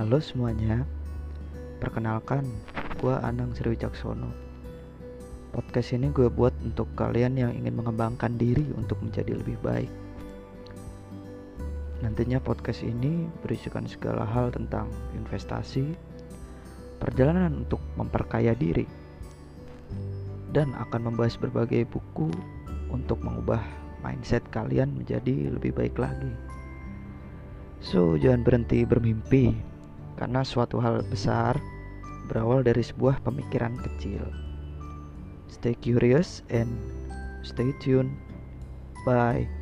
Halo semuanya, perkenalkan, gue Anang Sri Wicaksono. Podcast ini gue buat untuk kalian yang ingin mengembangkan diri untuk menjadi lebih baik. Nantinya podcast ini berisikan segala hal tentang investasi, perjalanan untuk memperkaya diri, dan akan membahas berbagai buku untuk mengubah mindset kalian menjadi lebih baik lagi. So, jangan berhenti bermimpi, karena suatu hal besar berawal dari sebuah pemikiran kecil. Stay curious and stay tuned. Bye.